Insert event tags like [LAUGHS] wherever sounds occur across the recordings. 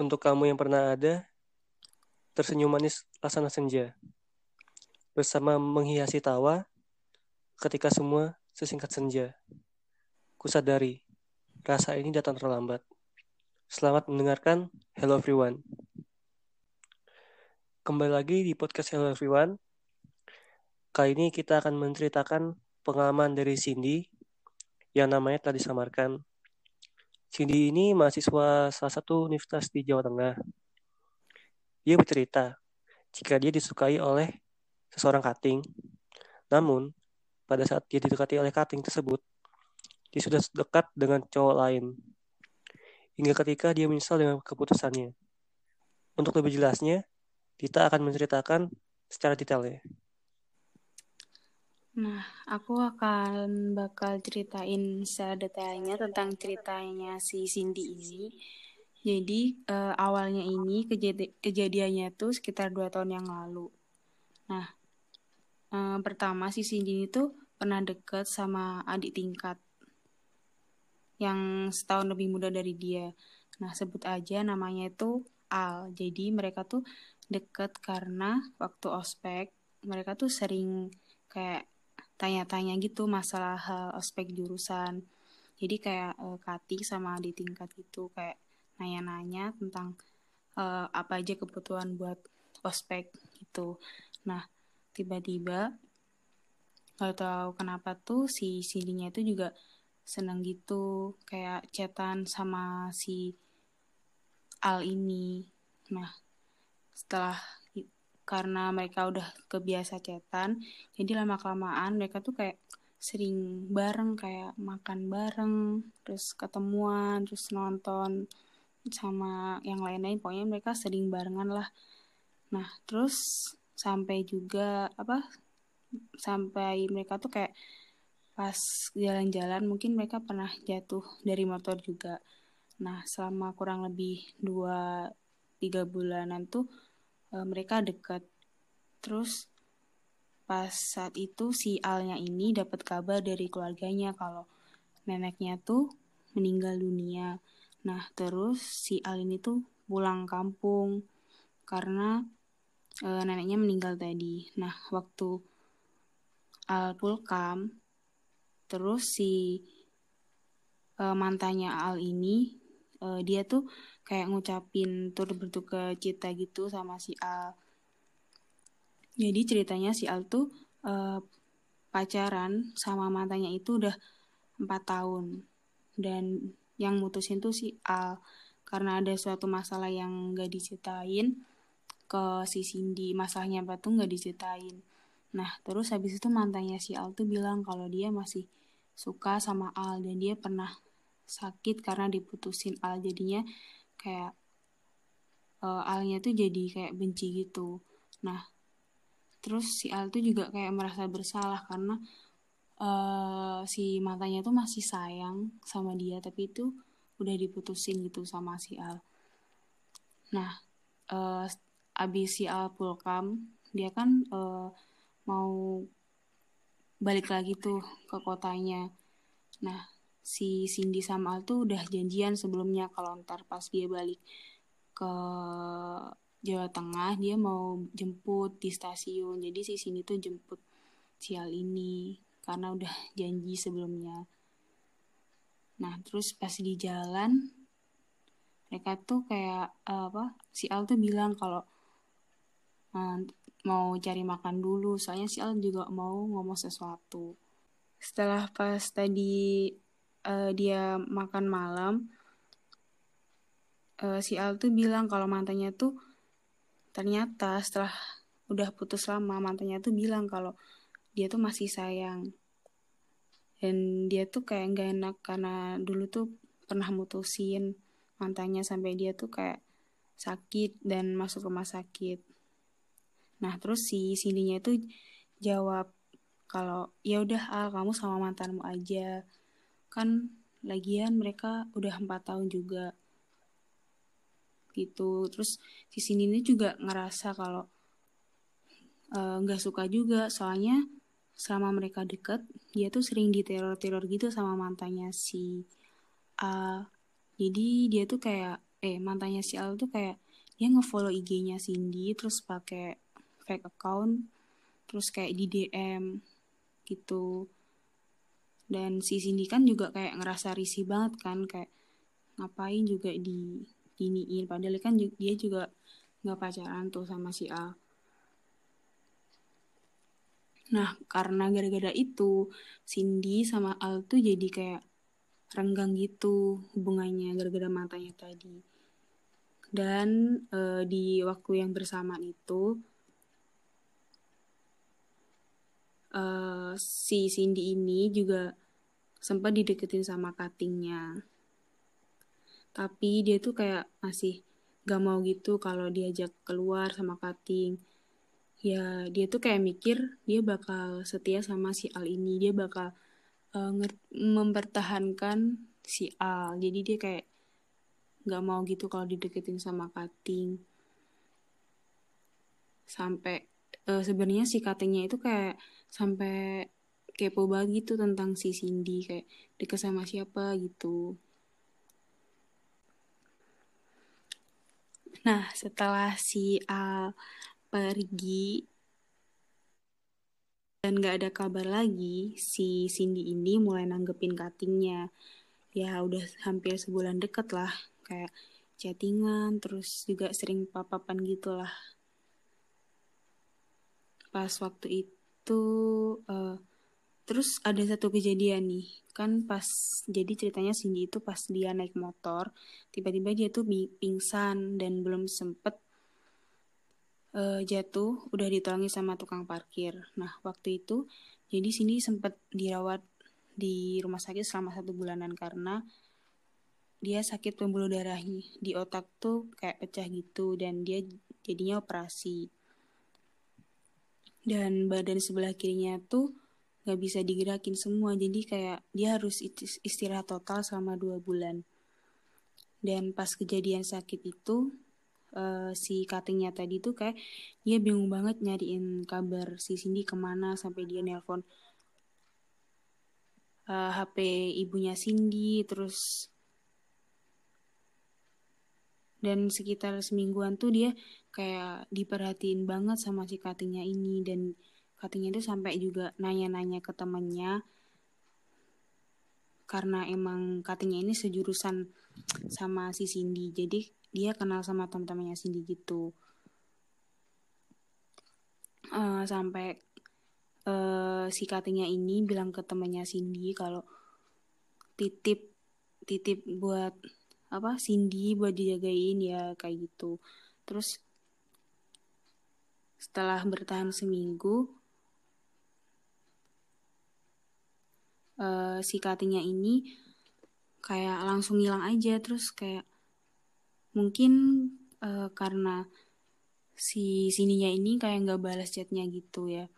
Untuk kamu yang pernah ada, tersenyum manis laksana senja. Bersama menghiasi tawa, ketika semua sesingkat senja. Kusadari, rasa ini datang terlambat. Selamat mendengarkan Hello Everyone. Kembali lagi di podcast Hello Everyone. Kali ini kita akan menceritakan pengalaman dari Cindy yang namanya telah disamarkan. Cindy ini mahasiswa salah satu universitas di Jawa Tengah. Dia bercerita jika dia disukai oleh seseorang kating. Namun, pada saat dia didekati oleh kating tersebut, dia sudah dekat dengan cowok lain. Hingga ketika dia menyesal dengan keputusannya. Untuk lebih jelasnya, kita akan menceritakan secara detailnya. Nah, aku akan bakal ceritain secara detailnya tentang ceritanya si Cindy ini. Jadi uh, awalnya ini kejadi kejadiannya tuh sekitar dua tahun yang lalu. Nah, uh, pertama si Cindy itu pernah deket sama adik tingkat yang setahun lebih muda dari dia. Nah, sebut aja namanya itu Al. Jadi mereka tuh deket karena waktu ospek mereka tuh sering kayak tanya-tanya gitu masalah hal ospek jurusan. Jadi kayak uh, Kati sama di tingkat gitu kayak nanya-nanya tentang uh, apa aja kebutuhan buat ospek gitu. Nah tiba-tiba gak tahu kenapa tuh si Cindy-nya itu juga seneng gitu kayak chatan sama si Al ini. Nah setelah karena mereka udah kebiasa cetan jadi lama kelamaan mereka tuh kayak sering bareng kayak makan bareng terus ketemuan terus nonton sama yang lain-lain. Pokoknya mereka sering barengan lah. Nah terus sampai juga apa sampai mereka tuh kayak pas jalan-jalan mungkin mereka pernah jatuh dari motor juga. Nah selama kurang lebih dua tiga bulanan tuh uh, mereka dekat. Terus pas saat itu si Alnya ini dapat kabar dari keluarganya kalau neneknya tuh meninggal dunia. Nah terus si Al ini tuh pulang kampung karena uh, neneknya meninggal tadi. Nah waktu Al pulkam terus si uh, mantannya Al ini uh, dia tuh kayak ngucapin turut berduka cita gitu sama si Al. Jadi ceritanya si Al tuh uh, pacaran sama mantannya itu udah empat tahun. Dan yang mutusin tuh si Al. Karena ada suatu masalah yang gak diceritain ke si Cindy. Masalahnya apa tuh gak diceritain. Nah terus habis itu mantannya si Al tuh bilang kalau dia masih suka sama Al. Dan dia pernah sakit karena diputusin Al. Jadinya kayak uh, Alnya tuh jadi kayak benci gitu. Nah terus si Al tuh juga kayak merasa bersalah karena uh, si matanya tuh masih sayang sama dia tapi itu udah diputusin gitu sama si Al. Nah uh, abis si Al pulkam dia kan uh, mau balik lagi tuh ke kotanya. Nah si Cindy sama Al tuh udah janjian sebelumnya kalau ntar pas dia balik ke Jawa Tengah dia mau jemput di stasiun. Jadi si Cindy tuh jemput si Al ini karena udah janji sebelumnya. Nah terus pas di jalan mereka tuh kayak apa si Al tuh bilang kalau uh, mau cari makan dulu. Soalnya si Al juga mau ngomong sesuatu. Setelah pas tadi uh, dia makan malam uh, si Al tuh bilang kalau mantannya tuh ternyata setelah udah putus lama mantannya tuh bilang kalau dia tuh masih sayang. Dan dia tuh kayak gak enak karena dulu tuh pernah mutusin mantannya sampai dia tuh kayak sakit dan masuk rumah sakit. Nah terus si Cindy-nya itu jawab kalau ya udah Al kamu sama mantanmu aja kan lagian mereka udah empat tahun juga. Gitu. Terus si sini ini juga ngerasa kalau eh, nggak uh, suka juga. Soalnya selama mereka deket dia tuh sering diteror-teror gitu sama mantannya si A. Jadi dia tuh kayak eh mantannya si Al tuh kayak dia ngefollow IG-nya Cindy terus pakai fake account terus kayak di DM gitu dan si Cindy kan juga kayak ngerasa risih banget kan kayak ngapain juga di iniin padahal kan dia juga nggak pacaran tuh sama si A nah karena gara-gara itu Cindy sama Al tuh jadi kayak renggang gitu hubungannya gara-gara matanya tadi. Dan e, di waktu yang bersamaan itu e, si Cindy ini juga sempat dideketin sama katingnya tapi dia tuh kayak masih gak mau gitu kalau diajak keluar sama kating ya dia tuh kayak mikir dia bakal setia sama si Al ini. Dia bakal uh, mempertahankan si Al. Jadi dia kayak nggak mau gitu kalau dideketin sama Kating sampai uh, sebenarnya si Katingnya itu kayak sampai kepo banget gitu tentang si Cindy kayak deket sama siapa gitu nah setelah si Al pergi dan gak ada kabar lagi, si Cindy ini mulai nanggepin cuttingnya. Ya udah hampir sebulan deket lah, kayak chattingan, terus juga sering papapan gitu lah. Pas waktu itu, uh, terus ada satu kejadian nih, kan pas, jadi ceritanya Cindy itu pas dia naik motor, tiba-tiba dia tuh pingsan dan belum sempet uh, jatuh udah ditolongi sama tukang parkir. Nah waktu itu jadi sini sempat dirawat di rumah sakit selama satu bulanan karena dia sakit pembuluh darah di otak tuh kayak pecah gitu dan dia jadinya operasi dan badan sebelah kirinya tuh nggak bisa digerakin semua. Jadi kayak dia harus istirahat total selama dua bulan. Dan pas kejadian sakit itu uh, si cuttingnya tadi tuh kayak dia bingung banget nyariin kabar si Cindy ke mana sampai dia nelpon uh, eh, HP ibunya Cindy terus dan sekitar semingguan tuh dia kayak diperhatiin banget sama si cuttingnya ini. Dan cuttingnya itu sampai juga nanya-nanya ke temennya. Karena emang cuttingnya ini sejurusan sama si Cindy. Jadi dia kenal sama teman-temannya Cindy gitu. Uh, sampai uh, si cuttingnya ini bilang ke temannya Cindy kalau titip titip buat apa Cindy buat dijagain ya kayak gitu. Terus setelah bertahan seminggu uh, si cuttingnya ini kayak langsung hilang aja. Terus kayak mungkin uh, karena si sininya ini kayak nggak balas chatnya gitu ya.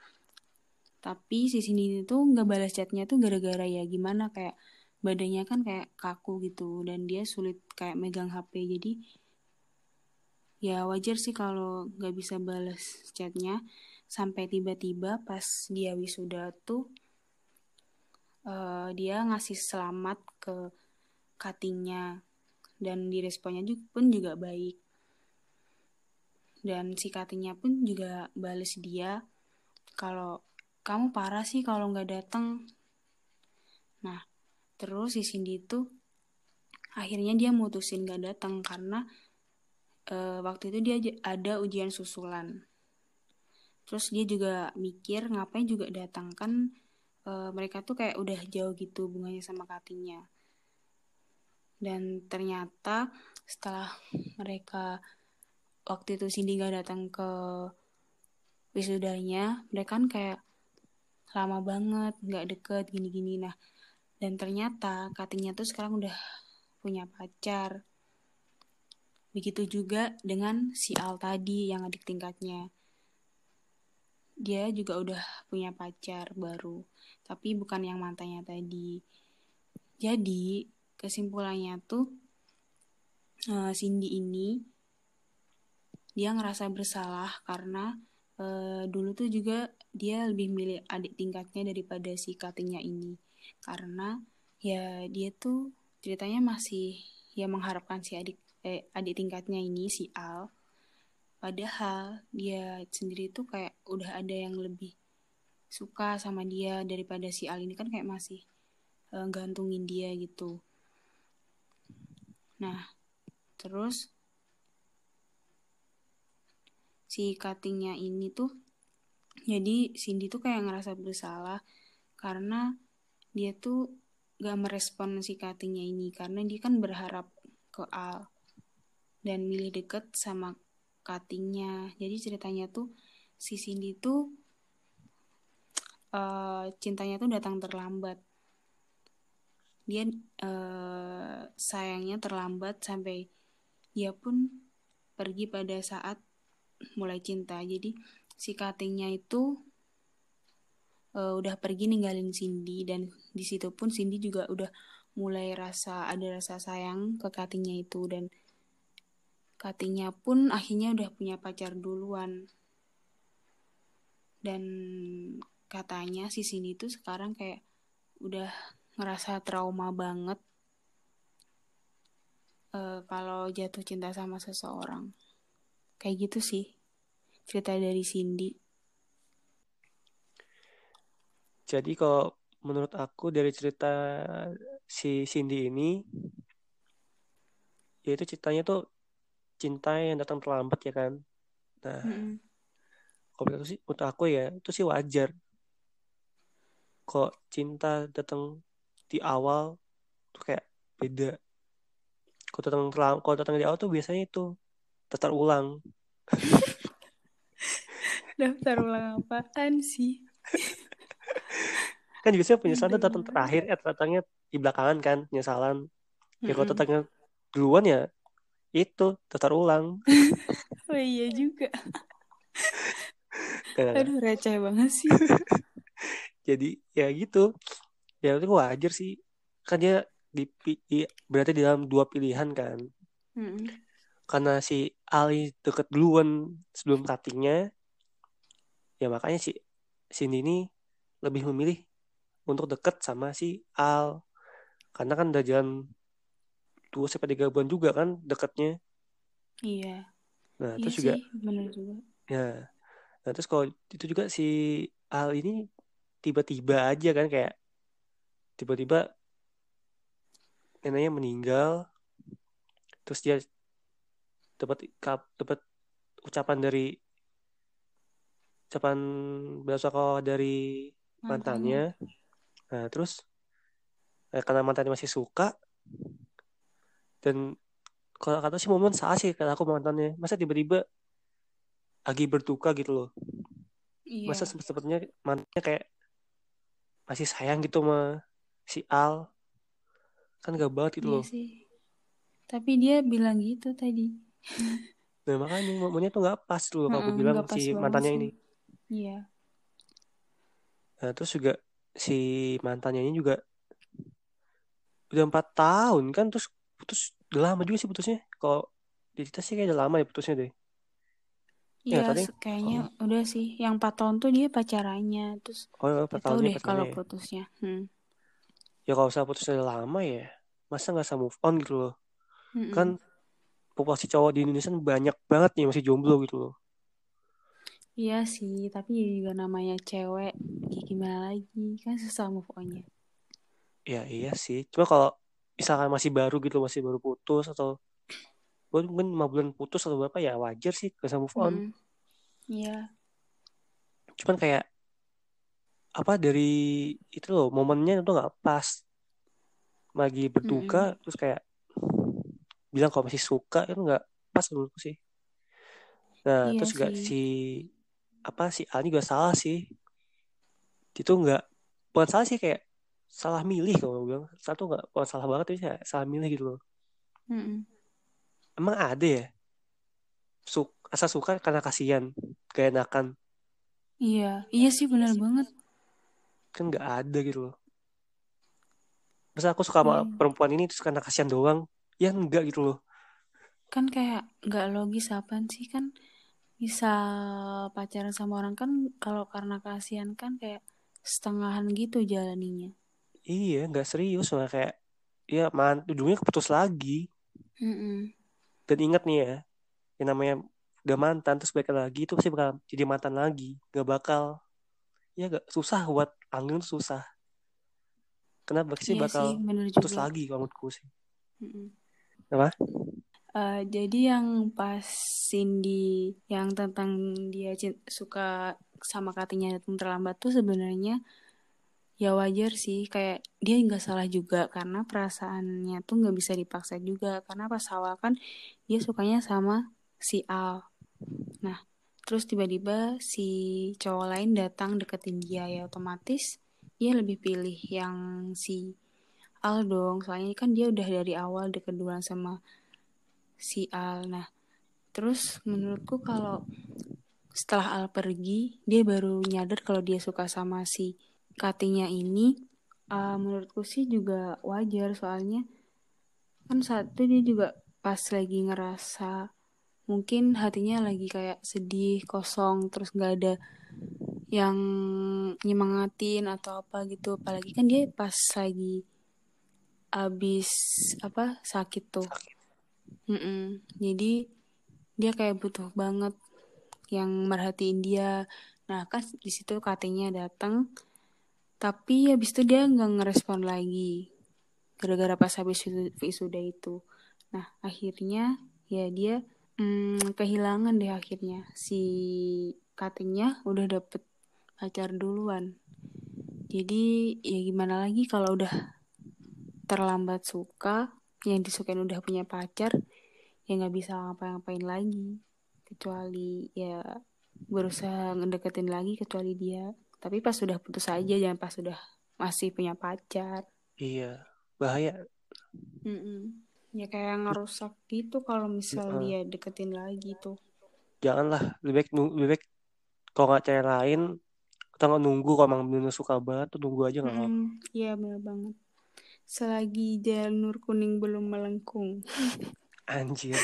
Tapi si sini itu nggak balas chatnya tuh gara-gara ya gimana kayak badannya kan kayak kaku gitu dan dia sulit kayak megang HP jadi ya wajar sih kalau nggak bisa balas chatnya. Sampai tiba-tiba pas dia wisuda tuh uh, dia ngasih selamat ke cuttingnya dan diresponnya pun juga baik. Dan si katinya pun juga balas dia kalau kamu parah sih kalau nggak datang nah terus si Cindy itu akhirnya dia mutusin nggak datang karena e, waktu itu dia ada ujian susulan. Terus dia juga mikir ngapain juga datang kan e, mereka tuh kayak udah jauh gitu bunganya sama katinya dan ternyata setelah mereka waktu itu Cindy gak datang ke wisudanya mereka kan kayak lama banget nggak deket gini-gini. Nah dan ternyata katanya tuh sekarang udah punya pacar begitu juga dengan si Al tadi yang adik tingkatnya. Dia juga udah punya pacar baru tapi bukan yang mantannya tadi. Jadi kesimpulannya tuh uh, Cindy ini dia ngerasa bersalah karena uh, dulu tuh juga dia lebih milih adik tingkatnya daripada si cuttingnya ini. Karena ya dia tuh ceritanya masih ya mengharapkan si adik eh adik tingkatnya ini si Al. Padahal dia sendiri tuh kayak udah ada yang lebih suka sama dia daripada si Al ini. Kan kayak masih uh, gantungin dia gitu. Nah terus si cuttingnya ini tuh jadi Cindy tuh kayak ngerasa bersalah karena dia tuh gak merespon si cuttingnya ini. Karena dia kan berharap ke Al dan milih deket sama cuttingnya. Jadi ceritanya tuh si Cindy tuh uh, cintanya tuh datang terlambat. Dia uh, sayangnya terlambat sampai dia pun pergi pada saat mulai cinta. Jadi si cuttingnya itu uh, udah pergi ninggalin Cindy dan di situ pun Cindy juga udah mulai rasa ada rasa sayang ke cuttingnya itu dan cuttingnya pun akhirnya udah punya pacar duluan. Dan katanya si Cindy itu sekarang kayak udah ngerasa trauma banget uh, kalau jatuh cinta sama seseorang. Kayak gitu sih cerita dari Cindy. Jadi kalau menurut aku dari cerita si Cindy ini yaitu ceritanya tuh cinta yang datang terlambat ya kan? Nah mm -hmm. kalau itu sih menurut aku ya itu sih wajar. Kok cinta datang di awal tuh kayak beda. Kalau datang kalau datang di awal tuh biasanya itu daftar ulang. [LAUGHS] Daftar ulang apaan sih? [LAUGHS] Kan sih penyesalan datang terakhir eh datangnya di belakangan kan penyesalan. Ya kalau datangnya duluan ya itu daftar ulang. [LAUGHS] Oh iya juga. Aduh receh banget sih. [LAUGHS] Jadi ya gitu. Ya itu wajar sih. Kan dia di, di berarti di dalam dua pilihan kan. Mm-hmm. karena si Ali deket duluan sebelum cuttingnya ya makanya si Cindy ini lebih memilih untuk deket sama si Al. Karena kan udah jalan dua sampai tiga bulan juga kan deketnya. Iya. Nah iya terus sih, juga bener juga. Ya. Nah terus kalau itu juga si Al ini tiba-tiba aja kan kayak tiba-tiba neneknya meninggal. Terus dia dapat dapat ucapan dari ucapan belasungkawa dari mantannya. mantannya Nah, terus eh, karena mantannya masih suka dan kalau kata sih momen salah sih kata aku mantannya. Masa tiba-tiba lagi berduka gitu loh. Iya. Masa sempet-sempetnya mantannya kayak masih sayang gitu sama si Al. Kan gak banget gitu iya loh. Sih. Tapi dia bilang gitu tadi. [LAUGHS] Nah makanya momennya tuh gak pas loh kalau aku bilang si mantannya sih. ini. Iya. Nah terus juga si mantannya ini juga udah empat tahun kan terus putus udah lama juga sih putusnya kalau di kita sih kayak udah lama ya putusnya deh Iya, ya, kayaknya oh. udah sih. Yang empat tahun tuh dia pacarannya, terus oh, 4 tahun deh kalau ya. putusnya. Hmm. Ya kalau usah putusnya udah lama ya, masa nggak bisa move on gitu loh. Mm -mm. Kan populasi cowok di Indonesia banyak banget nih masih jomblo gitu loh. Iya sih, tapi juga namanya cewek, ya gimana lagi, kan susah move on-nya. Ya iya sih, cuma kalau misalkan masih baru gitu, masih baru putus atau mungkin lima bulan putus atau berapa ya wajar sih bisa move on. Hmm. Iya. Cuman kayak apa dari itu loh momennya itu nggak pas lagi berduka mm terus kayak bilang kalau masih suka itu nggak pas menurutku sih. Nah iya terus juga si apa sih Al juga salah sih itu nggak bukan salah sih kayak salah milih kalau bilang. Satu nggak bukan salah banget tapi ya salah milih gitu loh. Mm emang ada ya? Suk, asa suka karena kasihan kayak enakan. Iya iya sih benar banget. Kan nggak ada gitu loh. Masa aku suka sama hmm. perempuan ini terus karena kasihan doang? Ya enggak gitu loh. Kan kayak nggak logis apa sih kan bisa pacaran sama orang kan kalau karena kasihan kan kayak setengahan gitu jalaninya iya nggak serius malah kayak ya man ujungnya keputus lagi mm -mm. dan ingat nih ya yang namanya udah mantan terus balik lagi itu pasti bakal jadi mantan lagi gak bakal ya gak susah buat tuh susah kenapa sih Iya bakal sih, putus juga. lagi kalau menurutku sih Mm-mm. apa Eh, jadi yang pas Cindy yang tentang dia suka sama katanya datang terlambat tuh sebenarnya ya wajar sih kayak dia nggak salah juga karena perasaannya tuh nggak bisa dipaksa juga karena pas awal kan dia sukanya sama si Al. Nah terus tiba-tiba si cowok lain datang deketin dia ya otomatis dia lebih pilih yang si Al dong soalnya kan dia udah dari awal deket duluan sama si Al. Nah, terus menurutku kalau setelah Al pergi, dia baru nyadar kalau dia suka sama si Katinya ini. Uh, menurutku sih juga wajar soalnya kan saat itu dia juga pas lagi ngerasa mungkin hatinya lagi kayak sedih, kosong, terus nggak ada yang nyemangatin atau apa gitu. Apalagi kan dia pas lagi abis apa sakit tuh. sakit Mm-mm. Jadi dia kayak butuh banget yang merhatiin dia. Nah kan di situ katanya datang, tapi habis itu dia nggak ngerespon lagi, gara-gara pas habis wisuda itu. Nah akhirnya ya dia mm, kehilangan deh akhirnya si katanya udah dapet pacar duluan. Jadi ya gimana lagi kalau udah terlambat suka yang disukain udah punya pacar ya nggak bisa ngapa-ngapain lagi kecuali ya berusaha ngedeketin lagi kecuali dia tapi pas sudah putus aja jangan pas sudah masih punya pacar. Iya bahaya. Mm-mm. ya kayak ngerusak gitu kalau misal Heeh. dia deketin lagi tuh. Janganlah lebih baik lebih baik kalau nggak cewek lain kita nggak nunggu kalau emang bener suka banget tuh nunggu aja nggak Mm-mm. Iya bener banget. Selagi janur kuning belum melengkung. Anjir.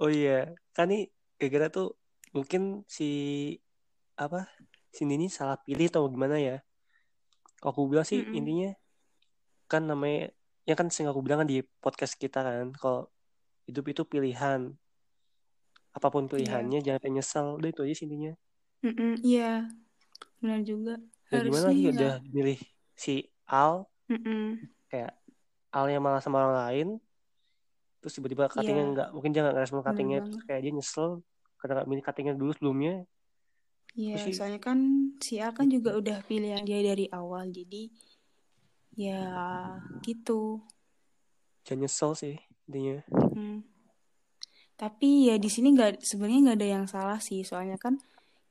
Oh iya kan nih gara-gara tuh mungkin si apa si ini salah pilih atau gimana ya? Kalau aku bilang sih Mm-mm. intinya kan namanya ya kan sering aku bilang kan di podcast kita kan kalau hidup itu pilihan. Apa pun Iya. pilihannya jangan sampai nyesel. Udah itu aja sih intinya. Iya. Benar juga. Ya gimana harusnya lagi nggak udah milih si Al? Mm-mm. kayak Alnya malah sama orang lain terus tiba-tiba cuttingnya Iya nggak mungkin dia nggak ngerespon bener cuttingnya terus banget. kayak dia nyesel karena nggak milih cuttingnya dulu sebelumnya Iya, sih soalnya kan si A kan juga udah pilihan dia dari awal, jadi ya gitu. jangan nyesel sih intinya Hmm. Tapi ya di sini nggak sebenarnya nggak ada yang salah sih, soalnya kan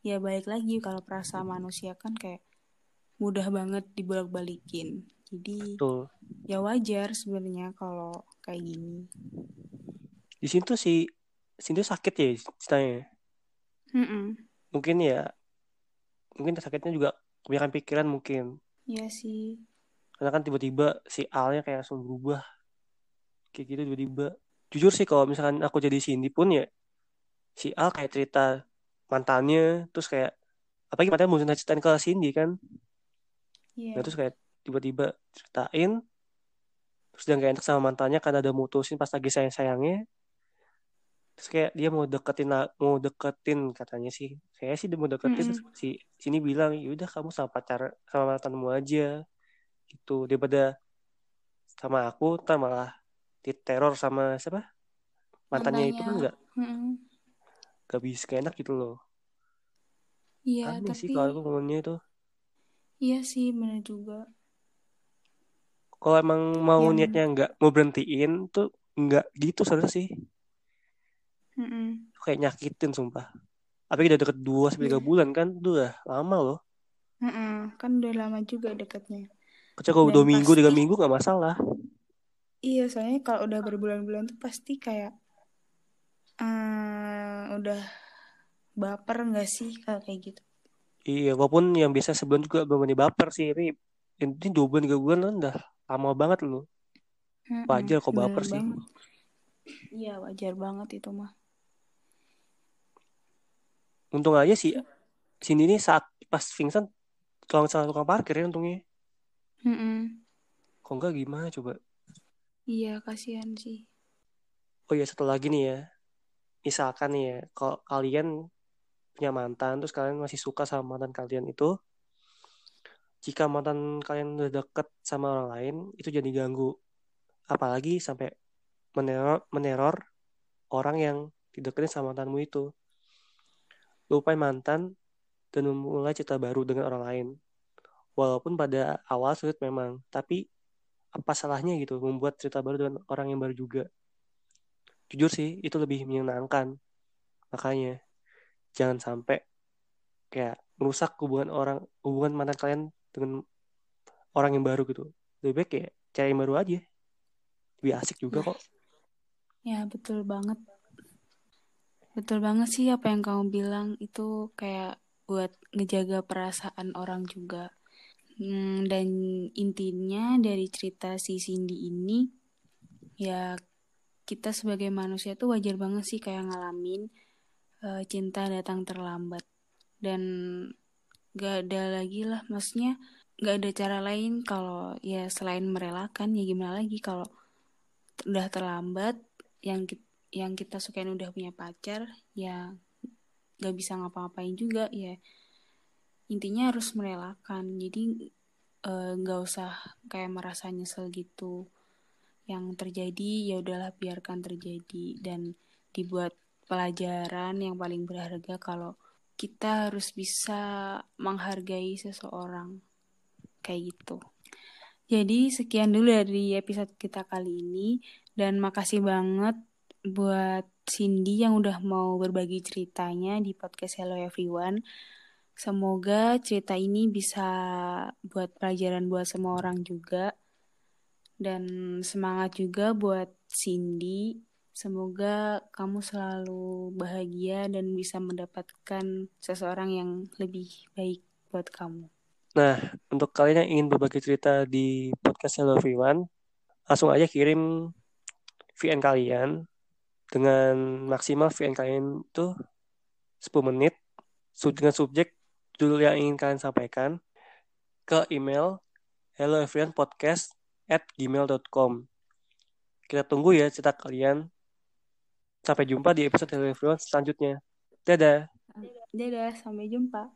ya balik lagi kalau perasaan manusia kan kayak mudah banget dibolak-balikin. Jadi betul ya wajar sebenarnya kalau kayak gini. di sini tuh si sini tuh sakit ya ceritanya Mm-mm. Mungkin ya mungkin sakitnya juga kebanyakan pikiran mungkin. Iya sih. karena kan tiba-tiba si Alnya kayak langsung berubah. Kayak gitu tiba-tiba. Jujur sih kalau misalkan aku jadi Cindy pun ya si Al kayak cerita mantannya terus kayak apalagi mantannya mau ceritain ke Cindy kan. Iya. nah terus kayak tiba-tiba ceritain terus dia gak enak sama mantannya karena ada mutusin pas lagi sayang-sayangnya terus kayak dia mau deketin mau deketin katanya sih. Saya sih dia mau deketin terus Mm-mm. si sini bilang yaudah kamu sama pacar sama mantanmu aja. Gitu. Daripada sama aku ntar malah diteror sama siapa? Mantannya itu kan Mantannya. nggak Mm-mm. nggak bisa kayak enak gitu loh. Iya, aneh sih tapi kalau aku ngomongnya itu. Iya sih benar juga. kalau emang mau Yang niatnya nggak mau berhentiin tuh nggak gitu sebenarnya sih Mm-mm. kayak nyakitin sumpah apalagi udah deket dua sampai tiga Iya. bulan kan itu udah lama loh Mm-mm. Kan udah lama juga deketnya. kecuali kalau dua minggu tiga minggu nggak masalah iya soalnya kalau udah berbulan-bulan tuh pasti kayak eh, udah baper nggak sih kalau kayak gitu? iya walaupun yang biasa sebulan juga belum baper sih tapi ini dua bulan tiga bulan kan udah lama banget loh wajar kok Bener baper sih banget. Iya wajar banget itu mah. Untung aja sih sini ini saat pas pingsan tukang salah tukang parkir ya untungnya Mm-mm. kok enggak gimana coba Iya, kasihan sih. Oh ya, satu lagi nih ya. Misalkan nih ya, kalau kalian punya mantan, terus kalian masih suka sama mantan kalian itu, jika mantan kalian udah deket sama orang lain, itu jadi ganggu. Apalagi sampai meneror, meneror orang yang dideketin sama mantanmu itu. Lupain mantan dan memulai cerita baru dengan orang lain. Walaupun pada awal sulit memang, tapi apa salahnya gitu membuat cerita baru dengan orang yang baru juga. Jujur sih, itu lebih menyenangkan. Makanya jangan sampai kayak merusak hubungan orang hubungan mantan kalian dengan orang yang baru gitu. Lebih baik kayak cari yang baru aja. Lebih asik juga kok. Ya, betul banget. Betul banget sih apa yang kamu bilang itu kayak buat ngejaga perasaan orang juga. Hmm, dan intinya dari cerita si Cindy ini ya kita sebagai manusia tuh wajar banget sih kayak ngalamin uh, cinta datang terlambat dan gak ada lagi lah maksudnya gak ada cara lain kalau ya selain merelakan ya gimana lagi kalau udah terlambat yang kita, yang kita sukain udah punya pacar ya gak bisa ngapa-ngapain juga ya intinya harus merelakan. Jadi nggak uh, usah kayak merasa nyesel gitu. Yang terjadi ya udahlah biarkan terjadi dan dibuat pelajaran yang paling berharga kalau kita harus bisa menghargai seseorang. Kayak gitu. Jadi sekian dulu dari episode kita kali ini dan makasih banget buat Cindy yang udah mau berbagi ceritanya di podcast Hello Everyone. Semoga cerita ini bisa buat pelajaran buat semua orang juga. Dan semangat juga buat Cindy. Semoga kamu selalu bahagia dan bisa mendapatkan seseorang yang lebih baik buat kamu. Nah, untuk kalian yang ingin berbagi cerita di podcast Hello Everyone, langsung aja kirim VN kalian dengan maksimal VN kalian itu 10 menit. Dengan subjek judul yang ingin kalian sampaikan ke email helloeveryonepodcast at gmail.com kita tunggu ya cerita kalian. Sampai jumpa di episode Hello Everyone selanjutnya. Dadah. Dadah sampai jumpa